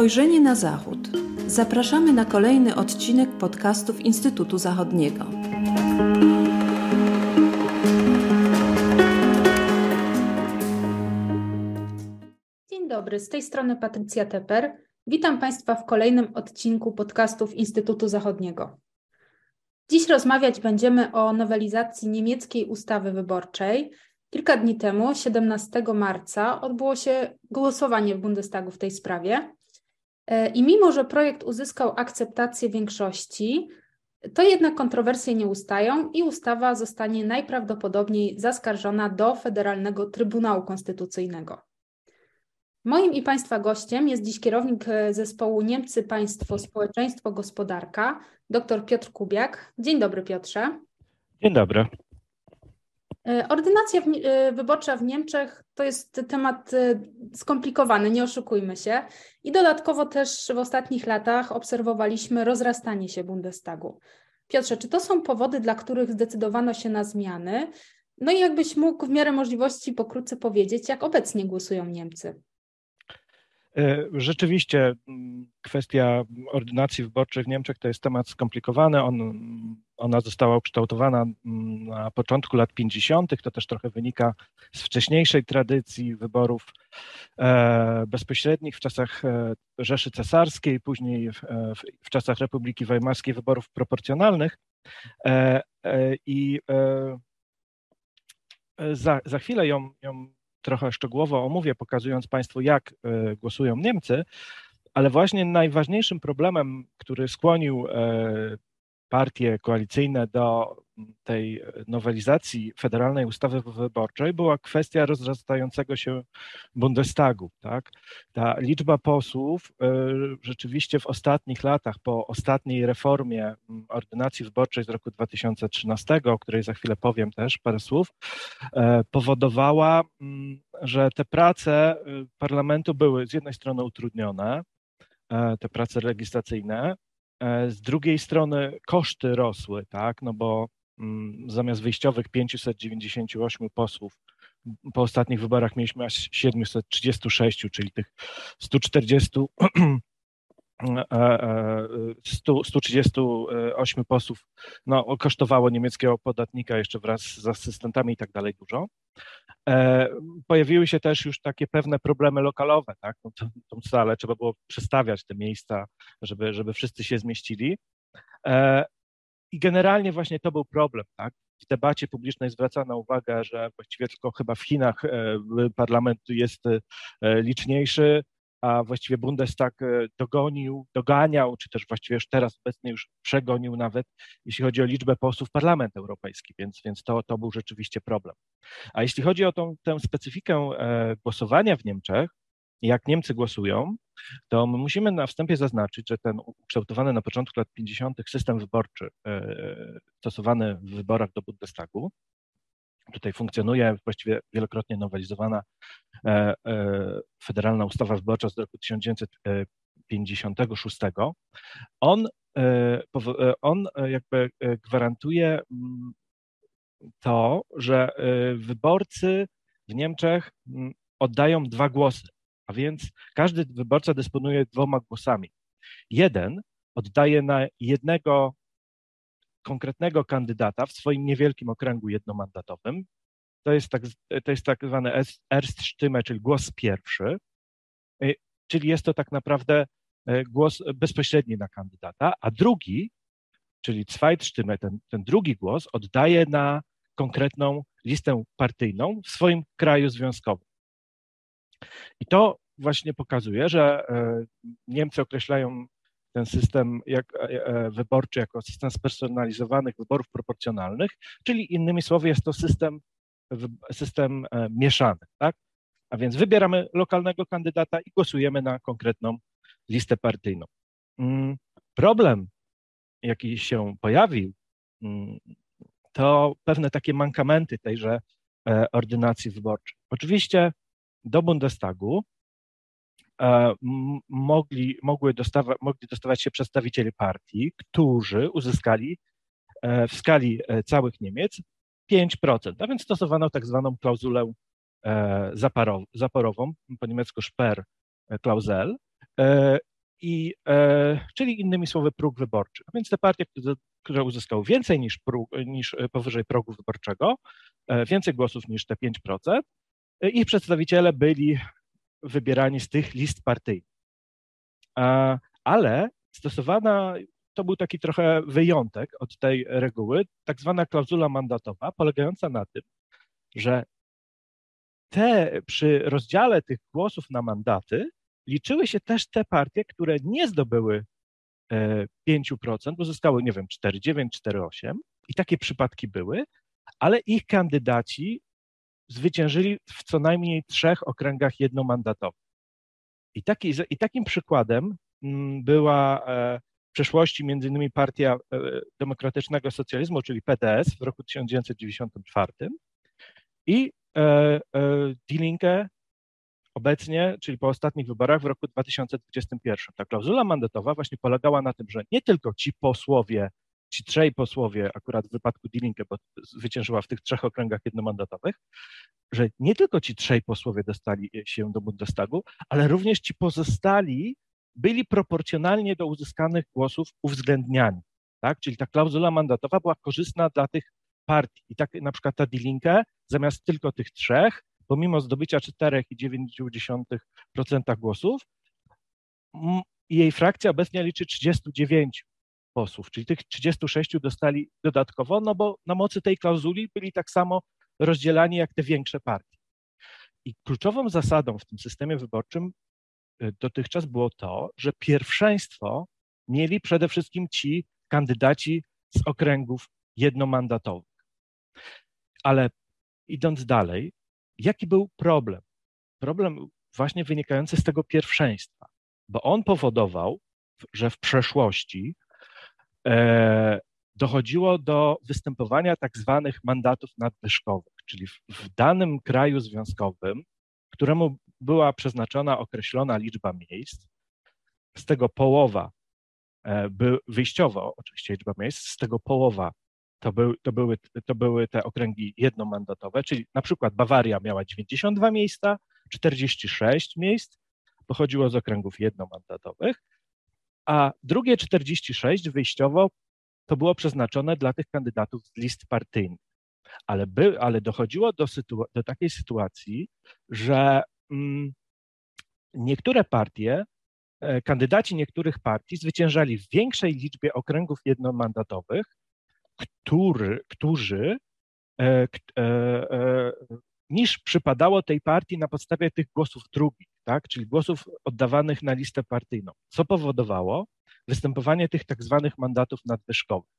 Spojrzenie na Zachód. Zapraszamy na kolejny odcinek podcastów Instytutu Zachodniego. Dzień dobry, z tej strony Patrycja Teper. Witam Państwa w kolejnym odcinku podcastów Instytutu Zachodniego. Dziś rozmawiać będziemy o nowelizacji niemieckiej ustawy wyborczej. Kilka dni temu, 17 marca, odbyło się głosowanie w Bundestagu w tej sprawie. E, I mimo, że projekt uzyskał akceptację większości, to jednak kontrowersje nie ustają i ustawa zostanie najprawdopodobniej zaskarżona do Federalnego Trybunału Konstytucyjnego. Moim i Państwa gościem jest dziś kierownik e, zespołu Niemcy Państwo Społeczeństwo Gospodarka, dr Piotr Kubiak. Dzień dobry, Piotrze. Dzień dobry. E, ordynacja e, wyborcza w Niemczech to jest temat e, skomplikowany, nie oszukujmy się. I dodatkowo też w ostatnich latach obserwowaliśmy rozrastanie się Bundestagu. Piotrze, czy to są powody, dla których zdecydowano się na zmiany? No i jakbyś mógł w miarę możliwości pokrótce powiedzieć, jak obecnie głosują Niemcy? E, rzeczywiście mm, kwestia ordynacji wyborczej w Niemczech to jest temat skomplikowany. On, ona została ukształtowana mm, na początku lat 50. To też trochę wynika z wcześniejszej tradycji wyborów e, bezpośrednich w czasach e, Rzeszy Cesarskiej, później w, w czasach Republiki Weimarskiej wyborów proporcjonalnych. I za, za chwilę ją, ją trochę szczegółowo omówię, pokazując Państwu, jak e, głosują Niemcy, ale właśnie najważniejszym problemem, który skłonił e, partie koalicyjne do tej nowelizacji federalnej ustawy wyborczej była kwestia rozrastającego się Bundestagu. Tak? Ta liczba posłów e, rzeczywiście w ostatnich latach, po ostatniej reformie ordynacji wyborczej z roku 2013, o której za chwilę powiem też parę słów, e, powodowała, że te prace e, parlamentu były z jednej strony utrudnione, te prace legislacyjne, z drugiej strony koszty rosły, tak, no bo Mm, zamiast wyjściowych 598 posłów, po ostatnich wyborach mieliśmy aż 736, czyli tych 140 100, 138 posłów no, kosztowało niemieckiego podatnika jeszcze wraz z asystentami i tak dalej dużo. E, pojawiły się też już takie pewne problemy lokalowe, tak? No, tą, tą salę trzeba było przestawiać te miejsca, żeby, żeby wszyscy się zmieścili. E, i generalnie właśnie to był problem, tak? W debacie publicznej zwracano uwagę, że właściwie tylko chyba w Chinach e, parlament jest e, liczniejszy, a właściwie Bundestag e, dogonił, doganiał, czy też właściwie już teraz obecnie już przegonił nawet, jeśli chodzi o liczbę posłów Parlament Europejski, więc, więc to, to był rzeczywiście problem. A jeśli chodzi o tą, tę specyfikę głosowania w Niemczech, jak Niemcy głosują, to my musimy na wstępie zaznaczyć, że ten ukształtowany na początku lat 50. system wyborczy e, stosowany w wyborach do Bundestagu, tutaj funkcjonuje właściwie wielokrotnie nowelizowana e, e, federalna ustawa wyborcza z roku 1956, on, on jakby gwarantuje mm, to, że wyborcy w Niemczech mm, oddają dwa głosy a więc każdy wyborca dysponuje dwoma głosami. Jeden oddaje na jednego konkretnego kandydata w swoim niewielkim okręgu jednomandatowym. To jest tak, to jest tak zwany Erststimme, czyli głos pierwszy, y, czyli jest to tak naprawdę y, głos bezpośredni na kandydata, a drugi, czyli Zweitstimme, ten, ten drugi głos oddaje na konkretną listę partyjną w swoim kraju związkowym. I to właśnie pokazuje, że e, Niemcy określają ten system jak, e, e, wyborczy jako system spersonalizowanych wyborów proporcjonalnych, czyli innymi słowy jest to system, system mieszany, tak? A więc wybieramy lokalnego kandydata i głosujemy na konkretną listę partyjną. Mm, problem, jaki się pojawił, mm, to pewne takie mankamenty tejże ordynacji wyborczej. Oczywiście do Bundestagu e, mogli, mogły dostawa, mogli dostawać się przedstawiciele partii, którzy uzyskali e, w skali e, całych Niemiec 5%, a więc stosowano tak zwaną klauzulę zaporową, po niemiecku Sperr Klausel i, e, czyli innymi słowy próg wyborczy. A więc te partie, które uzyskały więcej niż, próg, niż powyżej progu wyborczego, więcej głosów niż te 5%, ich przedstawiciele byli wybierani z tych list partyjnych. Ale stosowana, to był taki trochę wyjątek od tej reguły, tak zwana klauzula mandatowa, polegająca na tym, że te, przy rozdziale tych głosów na mandaty liczyły się też te partie, które nie zdobyły 5%, uzyskały, nie wiem, 4,9, 4,8 i takie przypadki były, ale ich kandydaci zwyciężyli w co najmniej trzech okręgach jednomandatowych. I, taki, I takim przykładem mm, była e, w przeszłości między innymi Partia e, Demokratycznego Socjalizmu, czyli PDS w roku 1994 i e, Die Linke obecnie, czyli po ostatnich wyborach w roku 2021. Ta klauzula mandatowa właśnie polegała na tym, że nie tylko ci posłowie, ci trzej posłowie, akurat w wypadku Die bo zwyciężyła w tych trzech okręgach jednomandatowych, że nie tylko ci trzej posłowie dostali się do Bundestagu, ale również ci pozostali byli proporcjonalnie do uzyskanych głosów uwzględniani. Tak? Czyli ta klauzula mandatowa była korzystna dla tych partii. I tak na przykład ta Die zamiast tylko tych trzech, pomimo zdobycia 4,9% głosów, jej frakcja obecnie liczy 39 posłów, czyli tych 36 dostali dodatkowo, no bo na mocy tej klauzuli byli tak samo rozdzielani jak te większe partie. I kluczową zasadą w tym systemie wyborczym y, dotychczas było to, że pierwszeństwo mieli przede wszystkim ci kandydaci z okręgów jednomandatowych. Ale idąc dalej, jaki był problem? Problem właśnie wynikający z tego pierwszeństwa, bo on powodował, że w przeszłości e, dochodziło do występowania tak zwanych mandatów nadwyżkowych, czyli w, w danym kraju związkowym, któremu była przeznaczona określona liczba miejsc, z tego połowa e, by, wyjściowo, oczywiście liczba miejsc, z tego połowa to, był, to, były, to były te okręgi jednomandatowe, czyli na przykład Bawaria miała 92 miejsca, 46 miejsc pochodziło z okręgów jednomandatowych, a drugie 46 wyjściowo to było przeznaczone dla tych kandydatów z list partyjnych. Ale, by, ale dochodziło do, do takiej sytuacji, że mm, niektóre partie, e, kandydaci niektórych partii zwyciężali w większej liczbie okręgów jednomandatowych, który, którzy e, e, niż przypadało tej partii na podstawie tych głosów drugich, tak, czyli głosów oddawanych na listę partyjną, co powodowało występowanie tych tak zwanych mandatów nadwyżkowych.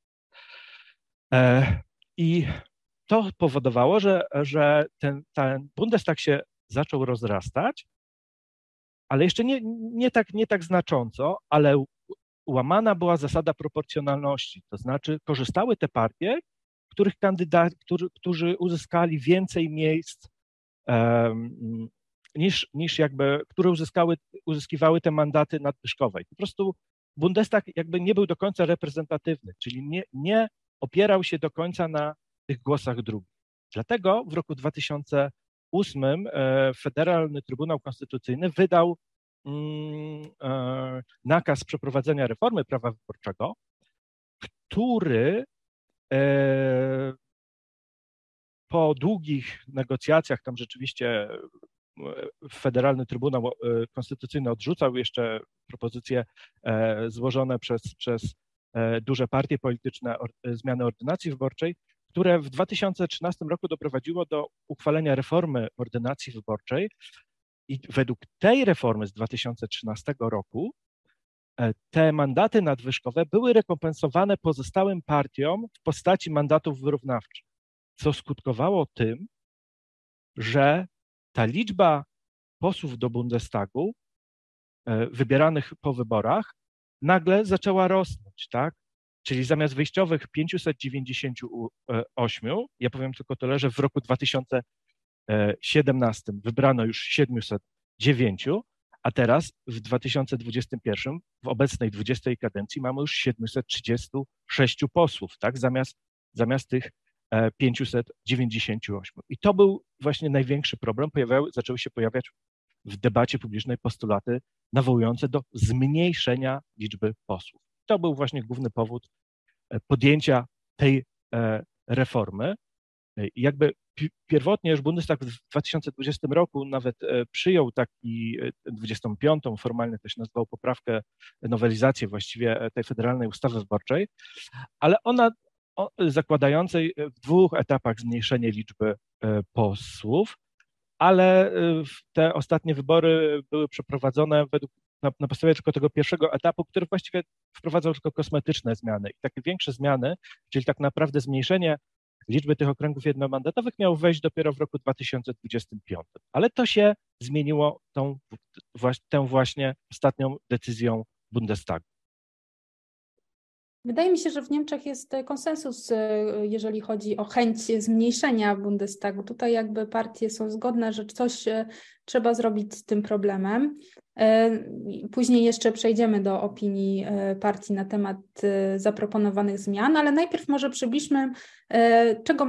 I to powodowało, że, że ten, ten Bundestag się zaczął rozrastać, ale jeszcze nie, nie, tak, nie tak znacząco, ale łamana była zasada proporcjonalności, to znaczy korzystały te partie, których kandydat, którzy, którzy uzyskali więcej miejsc niż, niż jakby, które uzyskały, uzyskiwały te mandaty nadwyżkowe. Po prostu Bundestag jakby nie był do końca reprezentatywny, czyli nie, nie opierał się do końca na tych głosach drugich. Dlatego w roku 2008 e, Federalny Trybunał Konstytucyjny wydał mm, e, nakaz przeprowadzenia reformy prawa wyborczego, który e, po długich negocjacjach, tam rzeczywiście Federalny Trybunał Konstytucyjny odrzucał jeszcze propozycje złożone przez, przez duże partie polityczne zmiany ordynacji wyborczej, które w 2013 roku doprowadziło do uchwalenia reformy ordynacji wyborczej. I według tej reformy z 2013 roku e, te mandaty nadwyżkowe były rekompensowane pozostałym partiom w postaci mandatów wyrównawczych, co skutkowało tym, że ta liczba posłów do Bundestagu e, wybieranych po wyborach nagle zaczęła rosnąć, tak? Czyli zamiast wyjściowych 598, ja powiem tylko tyle, że w roku 2017 wybrano już 709, a teraz w 2021, w obecnej 20 kadencji mamy już 736 posłów, tak, zamiast, zamiast tych 598. E, I to był właśnie największy problem. Pojawiały, zaczęły się pojawiać w debacie publicznej postulaty nawołujące do zmniejszenia liczby posłów. To był właśnie główny powód e, podjęcia tej e, reformy. Jakby pierwotnie już Bundestag w 2020 roku nawet przyjął taki 25. formalnie to się poprawkę, nowelizację właściwie tej federalnej ustawy wyborczej, ale ona zakładającej w dwóch etapach zmniejszenie liczby posłów ale y, te ostatnie wybory były przeprowadzone według, na, na podstawie tylko tego pierwszego etapu, który właściwie wprowadzał tylko kosmetyczne zmiany. I takie większe zmiany, czyli tak naprawdę zmniejszenie liczby tych okręgów jednomandatowych miało wejść dopiero w roku 2025. Ale to się zmieniło tą, tą właśnie ostatnią decyzją Bundestagu. Wydaje mi się, że w Niemczech jest konsensus, e, jeżeli chodzi o chęć zmniejszenia Bundestagu. Tutaj jakby partie są zgodne, że coś e, trzeba zrobić z tym problemem. E, później jeszcze przejdziemy do opinii partii na temat zaproponowanych zmian, ale najpierw może przybliżmy, czego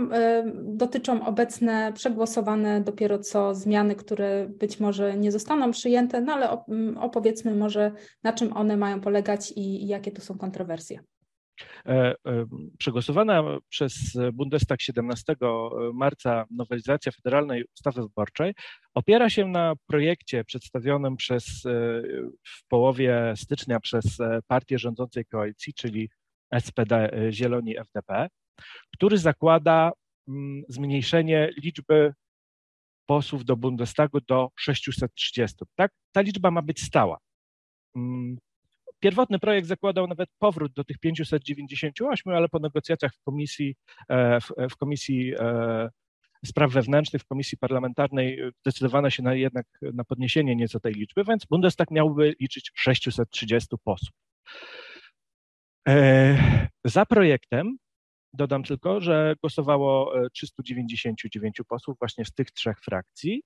dotyczą obecne przegłosowane dopiero co zmiany, które być może nie zostaną przyjęte, no ale opowiedzmy może na czym one mają polegać i jakie tu są kontrowersje. E, e, przegłosowana przez Bundestag 17 marca nowelizacja federalnej ustawy wyborczej opiera się na projekcie przedstawionym przez, e, w połowie stycznia przez partię rządzącej koalicji, czyli SPD Zieloni FDP, który zakłada mm, zmniejszenie liczby posłów do Bundestagu do 630. Tak? Ta liczba ma być stała. Pierwotny projekt zakładał nawet powrót do tych 598, ale po negocjacjach w komisji, e, w, w komisji e, spraw wewnętrznych, w komisji parlamentarnej zdecydowano się na, jednak na podniesienie nieco tej liczby, więc Bundestag miałby liczyć 630 posłów. E, za projektem dodam tylko, że głosowało 399 posłów właśnie z tych trzech frakcji.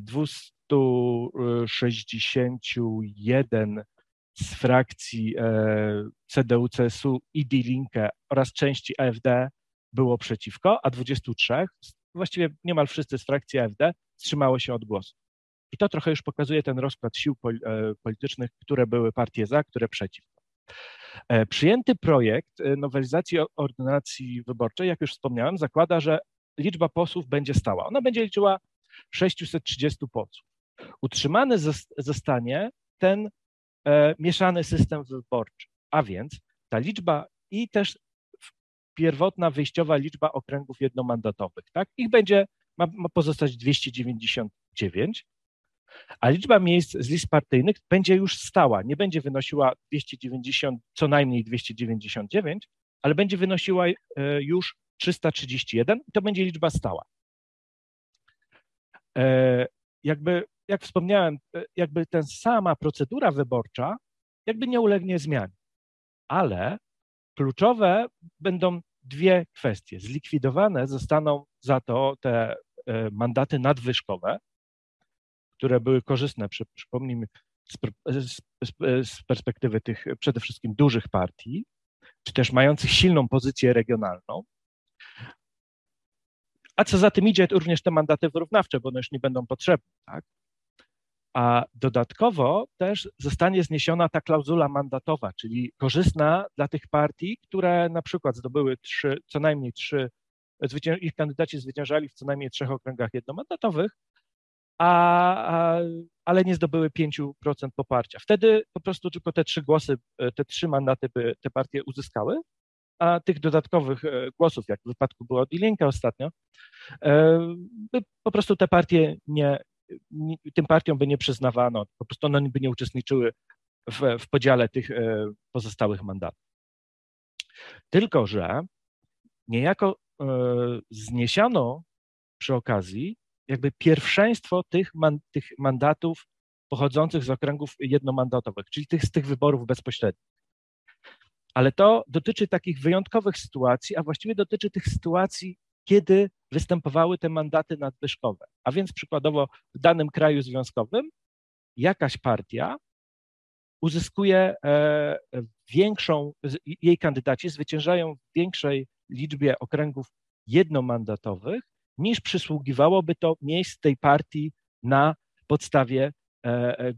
261 z frakcji e, CDU, CSU i D-Linke oraz części AfD było przeciwko, a 23, właściwie niemal wszyscy z frakcji AfD, wstrzymało się od głosu. I to trochę już pokazuje ten rozkład sił e, politycznych, które były partie za, które przeciwko. E, przyjęty projekt nowelizacji ordynacji wyborczej, jak już wspomniałem, zakłada, że liczba posłów będzie stała. Ona będzie liczyła 630 posłów. Utrzymany zostanie ten mieszany system wyborczy, a więc ta liczba i też pierwotna wyjściowa liczba okręgów jednomandatowych, tak? Ich będzie, ma, ma pozostać 299, a liczba miejsc z list partyjnych będzie już stała, nie będzie wynosiła 290, co najmniej 299, ale będzie wynosiła e, już 331 i to będzie liczba stała. E, jakby jak wspomniałem, e, jakby ta sama procedura wyborcza jakby nie ulegnie zmianie. Ale kluczowe będą dwie kwestie. Zlikwidowane zostaną za to te e, mandaty nadwyżkowe, które były korzystne, przypomnijmy, z perspektywy tych przede wszystkim dużych partii, czy też mających silną pozycję regionalną. A co za tym idzie, również te mandaty wyrównawcze, bo one już nie będą potrzebne. Tak? A dodatkowo też zostanie zniesiona ta klauzula mandatowa, czyli korzystna dla tych partii, które na przykład zdobyły trzy, co najmniej trzy, ich kandydaci zwyciężali w co najmniej trzech okręgach jednomandatowych, a, a, ale nie zdobyły 5% poparcia. Wtedy po prostu tylko te trzy głosy, te trzy mandaty by te partie uzyskały, a tych dodatkowych e, głosów, jak w wypadku było od Ilinka ostatnio, e, by po prostu te partie nie, tym partiom by nie przyznawano, po prostu one by nie uczestniczyły w, w podziale tych e, pozostałych mandatów. Tylko, że niejako e, zniesiono przy okazji jakby pierwszeństwo tych, man, tych mandatów pochodzących z okręgów jednomandatowych, czyli tych, z tych wyborów bezpośrednich. Ale to dotyczy takich wyjątkowych sytuacji, a właściwie dotyczy tych sytuacji, kiedy występowały te mandaty nadwyżkowe. A więc przykładowo w danym kraju związkowym jakaś partia uzyskuje e, większą, jej kandydaci zwyciężają w większej liczbie okręgów jednomandatowych, niż przysługiwałoby to miejsc tej partii na podstawie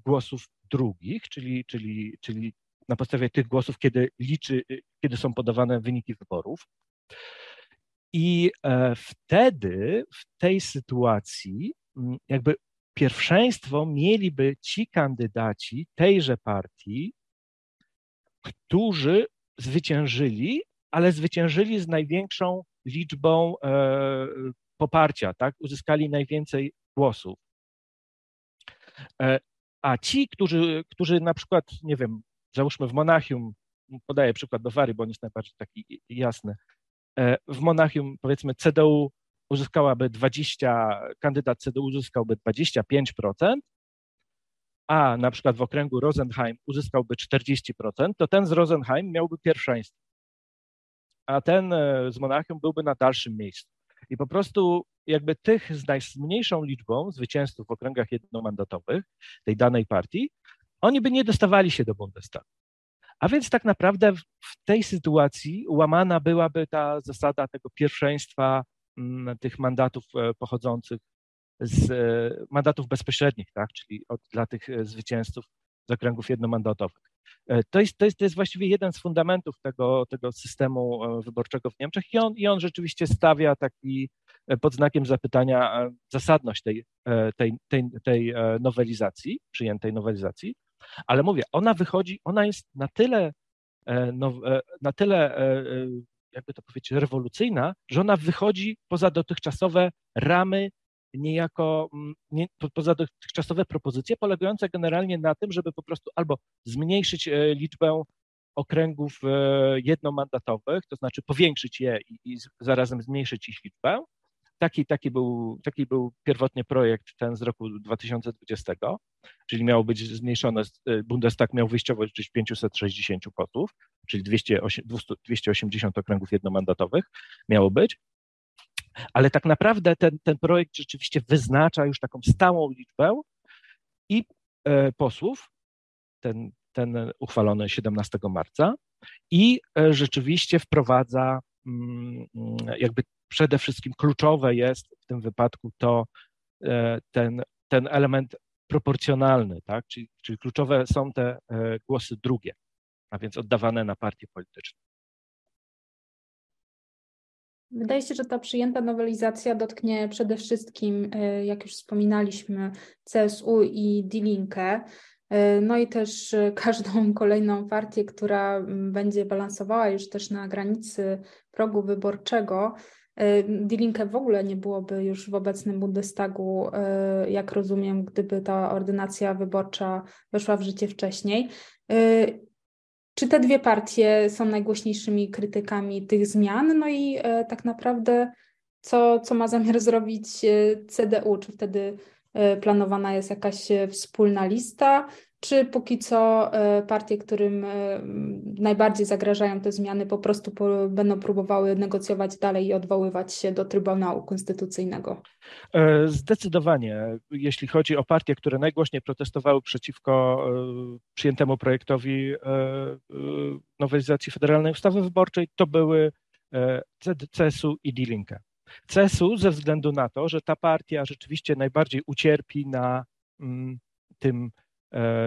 głosów drugich, czyli, czyli, czyli na podstawie tych głosów, kiedy, liczy, kiedy są podawane wyniki wyborów. I wtedy, w tej sytuacji, jakby pierwszeństwo mieliby ci kandydaci tejże partii, którzy zwyciężyli, ale zwyciężyli z największą liczbą e, poparcia, tak? Uzyskali najwięcej głosów. E, a ci, którzy, którzy na przykład, nie wiem, załóżmy w Monachium, podaję przykład Bawarii, bo on jest najbardziej taki jasny, e, w Monachium powiedzmy CDU uzyskałaby 20, kandydat CDU uzyskałby 25%, a na przykład w okręgu Rosenheim uzyskałby 40%, to ten z Rosenheim miałby pierwszeństwo, a ten e, z Monachium byłby na dalszym miejscu. I po prostu jakby tych z najmniejszą liczbą zwycięzców w okręgach jednomandatowych tej danej partii, oni by nie dostawali się do Bundestagu. A więc tak naprawdę w tej sytuacji łamana byłaby ta zasada tego pierwszeństwa Mm, tych mandatów e, pochodzących z e, mandatów bezpośrednich, tak, czyli od, dla tych e, zwycięzców z okręgów jednomandatowych. To jest, to, jest, to jest właściwie jeden z fundamentów tego, tego systemu wyborczego w Niemczech i on, i on rzeczywiście stawia taki pod znakiem zapytania zasadność tej, tej, tej, tej nowelizacji, przyjętej nowelizacji, ale mówię, ona wychodzi, ona jest na tyle, na tyle jakby to powiedzieć, rewolucyjna, że ona wychodzi poza dotychczasowe ramy, niejako mm, nie, poza dotychczasowe propozycje, polegające generalnie na tym, żeby po prostu albo zmniejszyć e, liczbę okręgów e, jednomandatowych, to znaczy powiększyć je i, i zarazem zmniejszyć ich liczbę, Taki, taki, był, taki był pierwotnie projekt ten z roku 2020, czyli miało być zmniejszone, y, Bundestag miał wyjściowo liczyć 560 posłów, czyli 200, 280 okręgów jednomandatowych miało być. Ale tak naprawdę ten, ten projekt rzeczywiście wyznacza już taką stałą liczbę i e, posłów, ten, ten uchwalony 17 marca, i e, rzeczywiście wprowadza mm, jakby przede wszystkim kluczowe jest w tym wypadku to e, ten, ten element proporcjonalny, tak? czyli, czyli kluczowe są te e, głosy drugie, a więc oddawane na partie polityczne. Wydaje się, że ta przyjęta nowelizacja dotknie przede wszystkim, e, jak już wspominaliśmy, CSU i D-Linkę, no i też każdą kolejną partię, która będzie balansowała już też na granicy progu wyborczego. E, Die Linke w ogóle nie byłoby już w obecnym Bundestagu, e, jak rozumiem, gdyby ta ordynacja wyborcza weszła w życie wcześniej. E, czy te dwie partie są najgłośniejszymi krytykami tych zmian? No i tak naprawdę, co, co ma zamiar zrobić CDU? Czy wtedy planowana jest jakaś wspólna lista? Czy póki co e, partie, którym e, najbardziej zagrażają te zmiany, po prostu będą próbowały negocjować dalej i odwoływać się do Trybunału Konstytucyjnego? E, zdecydowanie. Jeśli chodzi o partie, które najgłośniej protestowały przeciwko przyjętemu projektowi nowelizacji Federalnej Ustawy Wyborczej, to były CSU i D-Linke. CSU ze względu na to, że ta partia rzeczywiście najbardziej ucierpi na mm, tym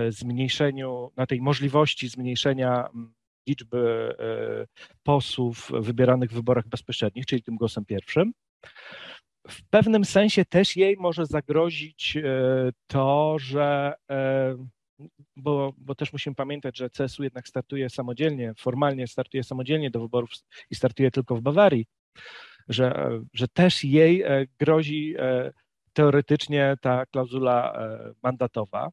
zmniejszeniu, na tej możliwości zmniejszenia mm, liczby e, posłów wybieranych w wyborach bezpośrednich, czyli tym głosem pierwszym. W pewnym sensie też jej może zagrozić e, to, że bo, bo też musimy pamiętać, że CSU jednak startuje samodzielnie, formalnie startuje samodzielnie do wyborów i startuje tylko w Bawarii, że, że też jej grozi teoretycznie ta klauzula mandatowa.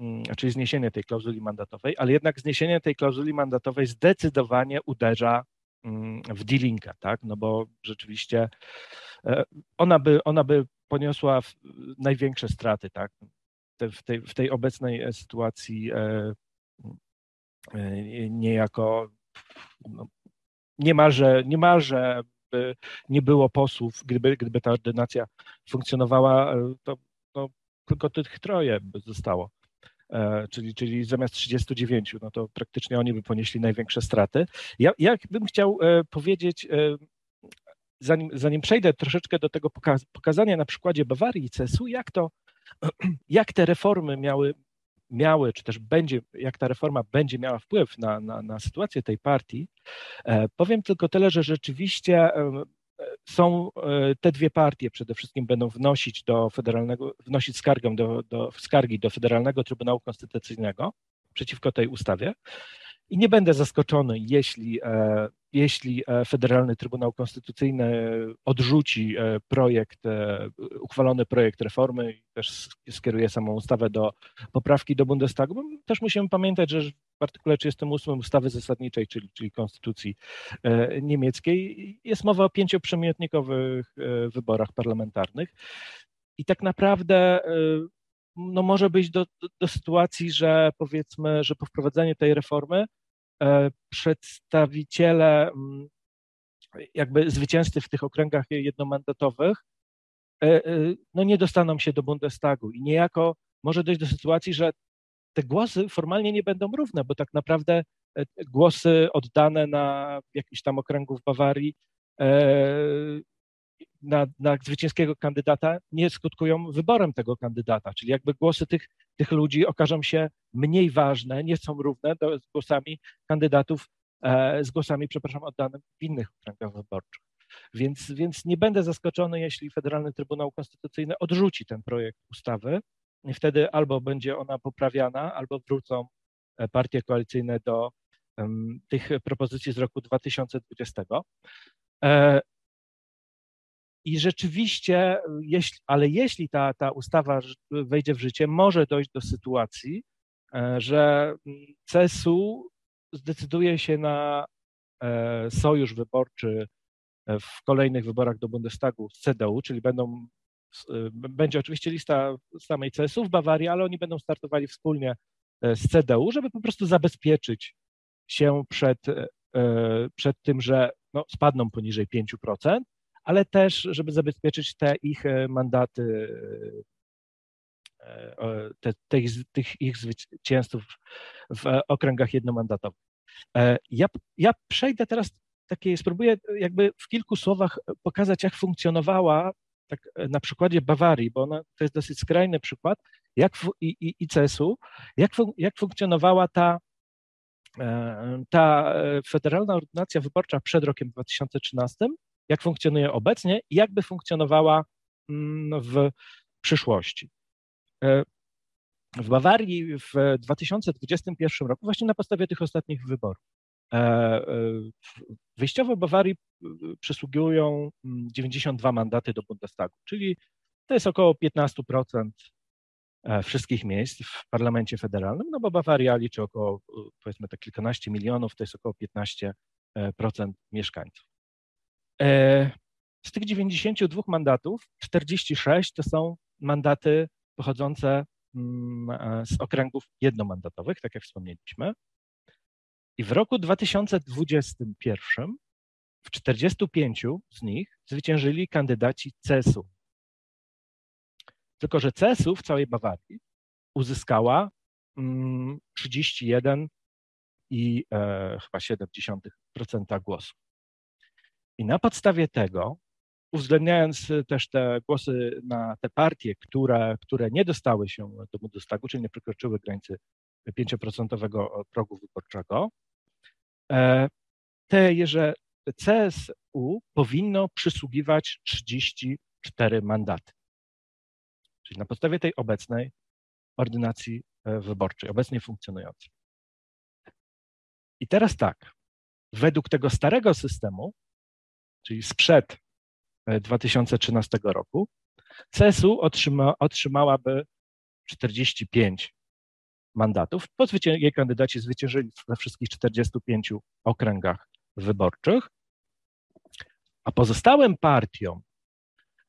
Mm, czyli zniesienie tej klauzuli mandatowej, ale jednak zniesienie tej klauzuli mandatowej zdecydowanie uderza mm, w dealinga, tak? No bo rzeczywiście e, ona by, ona by poniosła największe straty, tak? W tej, w tej obecnej e, sytuacji e, niejako no, niemalże, niemalże by nie było posłów, gdyby, gdyby ta ordynacja funkcjonowała, to no, tylko tych troje by zostało. E, czyli, czyli zamiast 39, no to praktycznie oni by ponieśli największe straty. Ja, ja bym chciał e, powiedzieć, e, zanim, zanim przejdę troszeczkę do tego pokazania na przykładzie Bawarii i CSU, jak to, jak te reformy miały, miały, czy też będzie, jak ta reforma będzie miała wpływ na, na, na sytuację tej partii, powiem tylko tyle, że rzeczywiście są te dwie partie przede wszystkim będą wnosić do federalnego, wnosić skargę do, do, skargi do Federalnego Trybunału Konstytucyjnego przeciwko tej ustawie. I nie będę zaskoczony, jeśli, e, jeśli e, Federalny Trybunał Konstytucyjny odrzuci e, projekt, uchwalony projekt reformy i też skieruje samą ustawę do poprawki do Bundestagu. Też musimy pamiętać, że w artykule 38 ustawy zasadniczej, czyli, czyli konstytucji niemieckiej, jest mowa o pięcioprzemiotnikowych wyborach parlamentarnych. I tak naprawdę no może być do, do, do, sytuacji, że powiedzmy, że po wprowadzeniu tej reformy przedstawiciele mm, jakby zwycięzcy w tych okręgach jednomandatowych e, e, no nie dostaną się do Bundestagu i niejako może dojść do sytuacji, że te głosy formalnie nie będą równe, bo tak naprawdę głosy oddane na jakiś tam okręgu w Bawarii na, na zwycięskiego kandydata nie skutkują wyborem tego kandydata, czyli jakby głosy tych, tych ludzi okażą się mniej ważne, nie są równe do, z głosami kandydatów, e, z głosami, przepraszam, oddanym w innych okręgach wyborczych. Więc, więc nie będę zaskoczony, jeśli Federalny Trybunał Konstytucyjny odrzuci ten projekt ustawy. I wtedy albo będzie ona poprawiana, albo wrócą e, partie koalicyjne do um, tych propozycji z roku 2020. I rzeczywiście, jeśli, ale jeśli ta, ta ustawa wejdzie w życie, może dojść do sytuacji, e, że CSU zdecyduje się na e, sojusz wyborczy e, w kolejnych wyborach do Bundestagu z CDU, czyli będą, będzie oczywiście lista samej CSU w Bawarii, ale oni będą startowali wspólnie z CDU, żeby po prostu zabezpieczyć się przed, przed tym, że no, spadną poniżej 5%, ale też, żeby zabezpieczyć te ich e, mandaty, e, te, te, tych ich zwycięzców w okręgach jednomandatowych. E, ja, ja przejdę teraz takie, spróbuję jakby w kilku słowach pokazać, jak funkcjonowała tak na przykładzie Bawarii, bo ona, to jest dosyć skrajny przykład, jak w, i, i, i CSU, jak, jak funkcjonowała ta, ta federalna ordynacja wyborcza przed rokiem 2013 jak funkcjonuje obecnie i jakby funkcjonowała mm, w przyszłości. E, w Bawarii w 2021 roku, właśnie na podstawie tych ostatnich wyborów, e, e, wyjściowo Bawarii przysługują 92 mm, mandaty do Bundestagu, czyli to jest około 15% wszystkich miejsc w parlamencie federalnym, no bo Bawaria liczy około, powiedzmy tak kilkanaście milionów, to jest około 15% mieszkańców. E, z tych 92 mandatów 46 to są mandaty pochodzące mm, e, z okręgów jednomandatowych, tak jak wspomnieliśmy. I w roku 2021 w 45 z nich zwyciężyli kandydaci CES-u. Tylko, że CES-u w całej Bawarii uzyskała 31 mm, i e, chyba 0,7% głosów. I na podstawie tego, uwzględniając też te głosy na te partie, które, które nie dostały się do Bundestagu, czyli nie przekroczyły granicy 5% progu wyborczego, e, te, że CSU powinno przysługiwać 34 mandaty. Czyli na podstawie tej obecnej ordynacji e, wyborczej, obecnie funkcjonującej. I teraz tak, według tego starego systemu czyli sprzed 2013 e, roku, CSU otrzyma, otrzymałaby 45 mandatów. Po jej kandydaci zwyciężyli we wszystkich 45 okręgach wyborczych, a pozostałym partiom,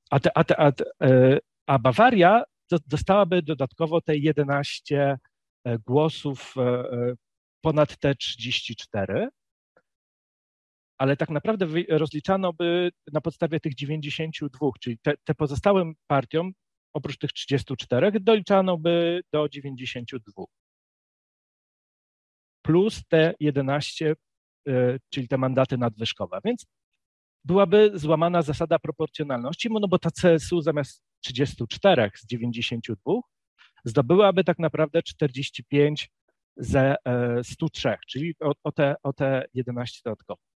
a, te, a, te, a, te, a Bawaria dostałaby dodatkowo te 11 e, głosów e, ponad te 34, ale tak naprawdę rozliczano by na podstawie tych 92, czyli te, te pozostałym partiom, oprócz tych 34, doliczano by do 92. Plus te 11, e, czyli te mandaty nadwyżkowe. Więc byłaby złamana zasada proporcjonalności, no bo ta CSU zamiast 34 z 92 zdobyłaby tak naprawdę 45 ze 103, e, czyli o, o, te, o te 11 dodatkowo.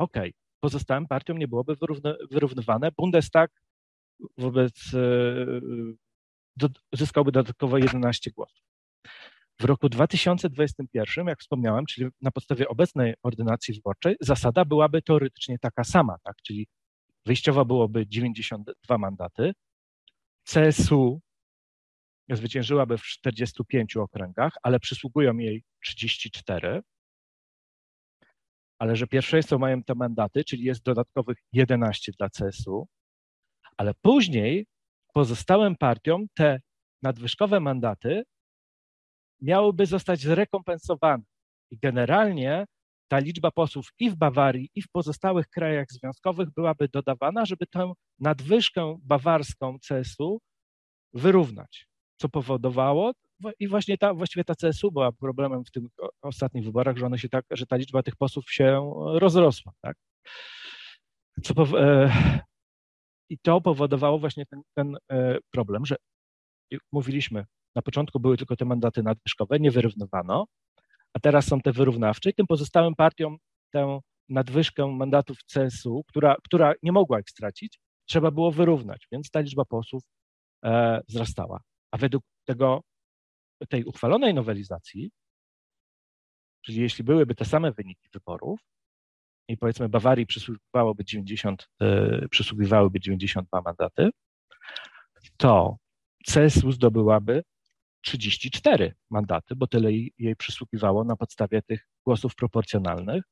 Okay. pozostałym partiom nie byłoby wyrównywane. Bundestag wobec e, do, zyskałby dodatkowo 11 głosów. W roku 2021, jak wspomniałem, czyli na podstawie obecnej ordynacji wyborczej, zasada byłaby teoretycznie taka sama, tak? czyli wyjściowo byłoby 92 mandaty, CSU zwyciężyłaby w 45 okręgach, ale przysługują jej 34, ale że pierwszeństwo mają te mandaty, czyli jest dodatkowych 11 dla CSU, ale później pozostałym partiom te nadwyżkowe mandaty miałyby zostać zrekompensowane. I generalnie ta liczba posłów i w Bawarii, i w pozostałych krajach związkowych byłaby dodawana, żeby tę nadwyżkę bawarską CSU wyrównać, co powodowało, i właśnie ta, właściwie ta CSU była problemem w tych ostatnich wyborach, że, one się tak, że ta liczba tych posłów się rozrosła. Tak? Co, e, I to powodowało właśnie ten, ten e, problem, że mówiliśmy, na początku były tylko te mandaty nadwyżkowe, nie wyrównywano, a teraz są te wyrównawcze i tym pozostałym partiom tę nadwyżkę mandatów CSU, która, która nie mogła ich stracić, trzeba było wyrównać, więc ta liczba posłów e, wzrastała. A według tego, tej uchwalonej nowelizacji, czyli jeśli byłyby te same wyniki wyborów i powiedzmy Bawarii przysługiwałoby 90, e, przysługiwałyby 92 mandaty, to CSU zdobyłaby 34 mandaty, bo tyle jej przysługiwało na podstawie tych głosów proporcjonalnych,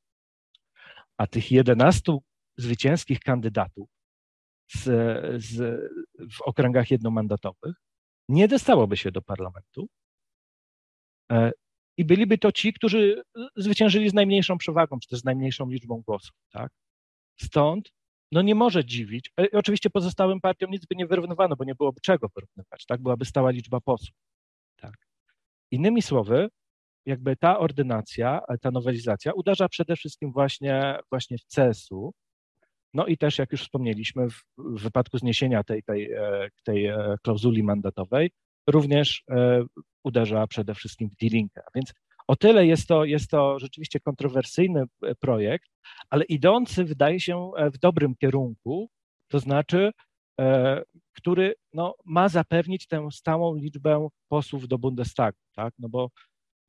a tych 11 zwycięskich kandydatów z, z, w okręgach jednomandatowych nie dostałoby się do parlamentu e, i byliby to ci, którzy zwyciężyli z najmniejszą przewagą, czy też z najmniejszą liczbą głosów. Tak? Stąd no nie może dziwić. E, oczywiście pozostałym partiom nic by nie wyrównywano, bo nie byłoby czego wyrównywać, tak? Byłaby stała liczba posłów. Tak. Innymi słowy, jakby ta ordynacja, ta nowelizacja uderza przede wszystkim właśnie, właśnie w CSU. No i też, jak już wspomnieliśmy, w, w wypadku zniesienia tej, tej, e, tej e, klauzuli mandatowej, również e, uderza przede wszystkim w D-Linkę. Więc o tyle jest to, jest to rzeczywiście kontrowersyjny projekt, ale idący wydaje się w dobrym kierunku, to znaczy który no, ma zapewnić tę stałą liczbę posłów do Bundestagu, tak? No bo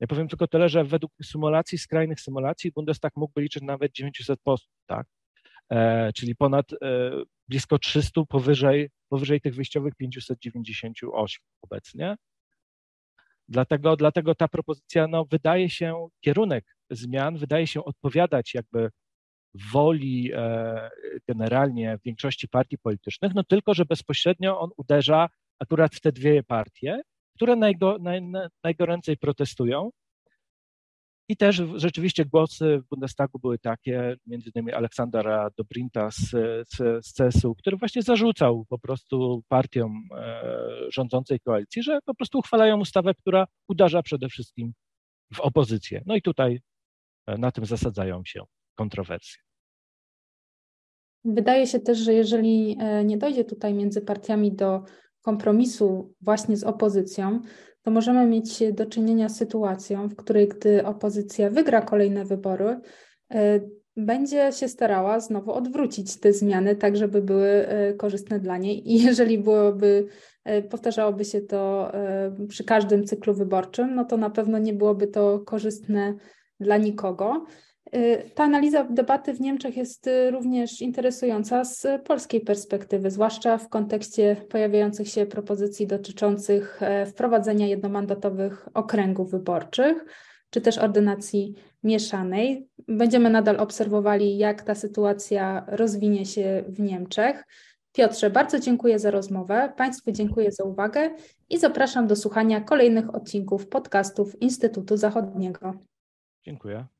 ja powiem tylko tyle, że według symulacji, skrajnych symulacji, Bundestag mógłby liczyć nawet 900 posłów, tak? E, czyli ponad e, blisko 300 powyżej, powyżej tych wyjściowych 598 obecnie. Dlatego, dlatego ta propozycja no, wydaje się, kierunek zmian wydaje się odpowiadać jakby woli e, generalnie większości partii politycznych, no tylko, że bezpośrednio on uderza akurat w te dwie partie, które najgo, naj, najgoręcej protestują. I też rzeczywiście głosy w Bundestagu były takie, między innymi Aleksandra Dobrinta z, z, z CSU, który właśnie zarzucał po prostu partiom e, rządzącej koalicji, że po prostu uchwalają ustawę, która uderza przede wszystkim w opozycję. No i tutaj e, na tym zasadzają się kontrowersje. Wydaje się też, że jeżeli e, nie dojdzie tutaj między partiami do kompromisu właśnie z opozycją, to możemy mieć do czynienia z sytuacją, w której gdy opozycja wygra kolejne wybory, e, będzie się starała znowu odwrócić te zmiany, tak żeby były e, korzystne dla niej. I jeżeli byłoby, powtarzałoby się to przy każdym cyklu wyborczym, no to na pewno nie byłoby to korzystne dla nikogo. Y, ta analiza debaty w Niemczech jest y, również interesująca z polskiej perspektywy, zwłaszcza w kontekście pojawiających się propozycji dotyczących e, wprowadzenia jednomandatowych okręgów wyborczych, czy też ordynacji mieszanej. Będziemy nadal obserwowali, jak ta sytuacja rozwinie się w Niemczech. Piotrze, bardzo dziękuję za rozmowę, Państwu dziękuję za uwagę i zapraszam do słuchania kolejnych odcinków podcastów Instytutu Zachodniego. Dziękuję.